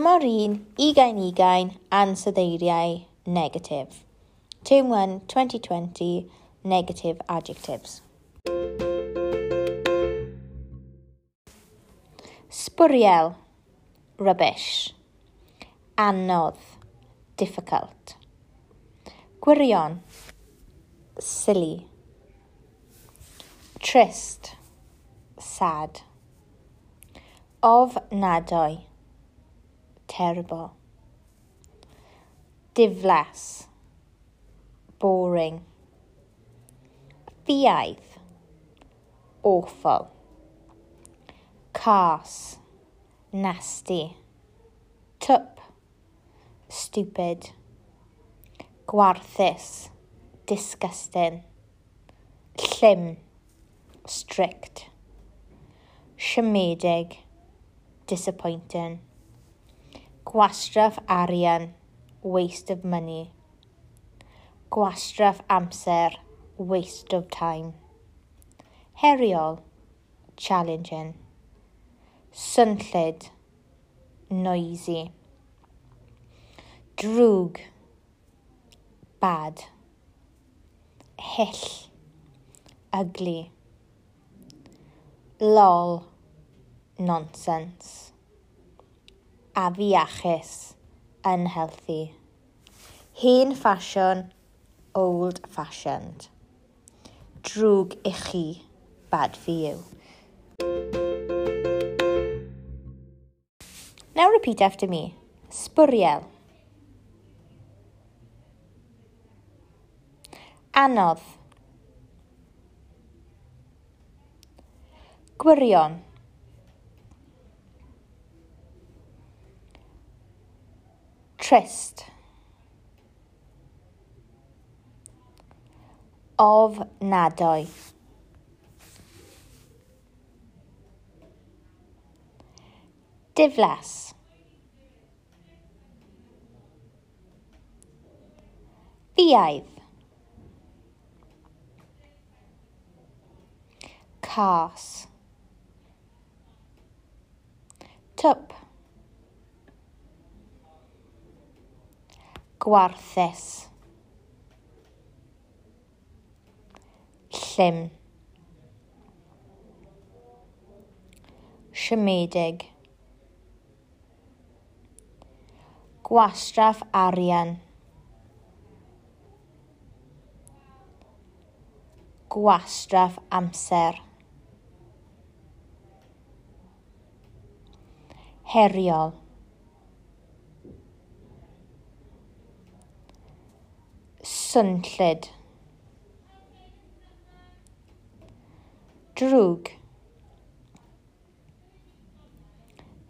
tymor un, ugain ugain, ansoddeiriau, negatif. Term 1, 2020, negative adjectives. Sbwriel, rubbish. Anodd, difficult. Gwirion, silly. Trist, sad. Of Ofnadwy, terrible. Diflas, boring. Fiaidd, awful. Cas, nasty. Tup, stupid. Gwarthus, disgusting. Llym, strict. Siomedig, disappointing. Gwastraff arian, waste of money. Gwastraff amser, waste of time. Heriol, challenging. Synllid, noisy. Drwg, bad. Hill, ugly. Lol, nonsense a fiachus yn healthy. Hen ffasiwn, old fashioned. Drwg i chi, bad for you. Now repeat after me. Sbwriel. Anodd. Gwirion. Trist. Of nadoi. Diflas. Fiaidd. Cas. Tup. gwarthus. Llym. Siomedig. Gwastraff arian. Gwastraff amser. Heriol. synllid. Drwg.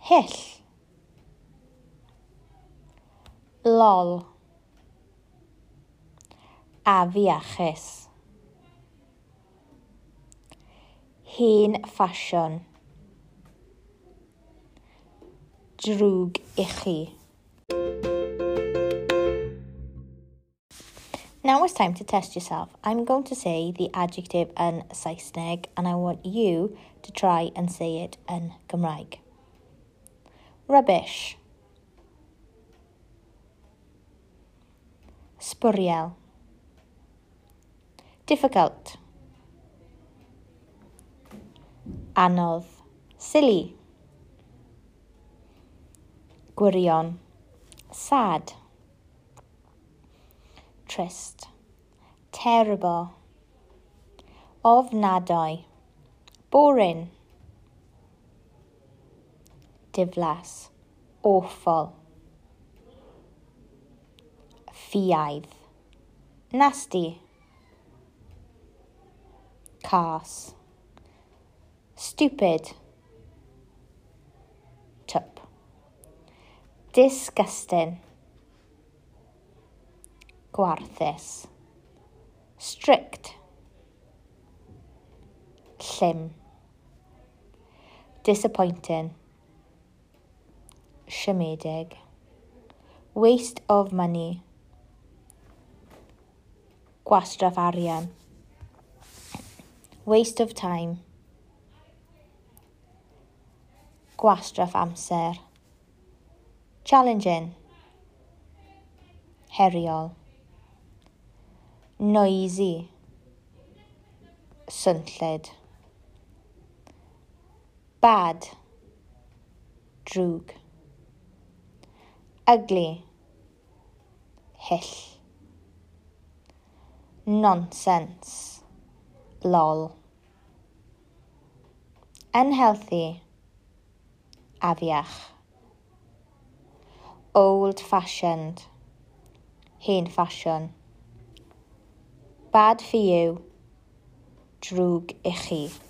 Hyll. Lol. Afiachus. hen ffasiwn. Drwg i chi. Now it's time to test yourself. I'm going to say the adjective in Saesneg and I want you to try and say it in Gymraeg. Rubbish. Sbwriel. Difficult. Anodd. Silly. Gwirion. Sad. trist, terrible, ofnadwy, boring, diflas, awful, Fiaidd. nasty, cas, stupid, tup, disgusting, gwarthus. Strict. Llym. Disappointing. Siomedig. Waste of money. Gwastraff arian. Waste of time. Gwastraff amser. Challenging. Heriol noisy, swnlled. Bad, drwg. Ugly, hyll. Nonsense, lol. Unhealthy, afiach. Old fashioned, hen ffasiwn bad for you, drwg i chi.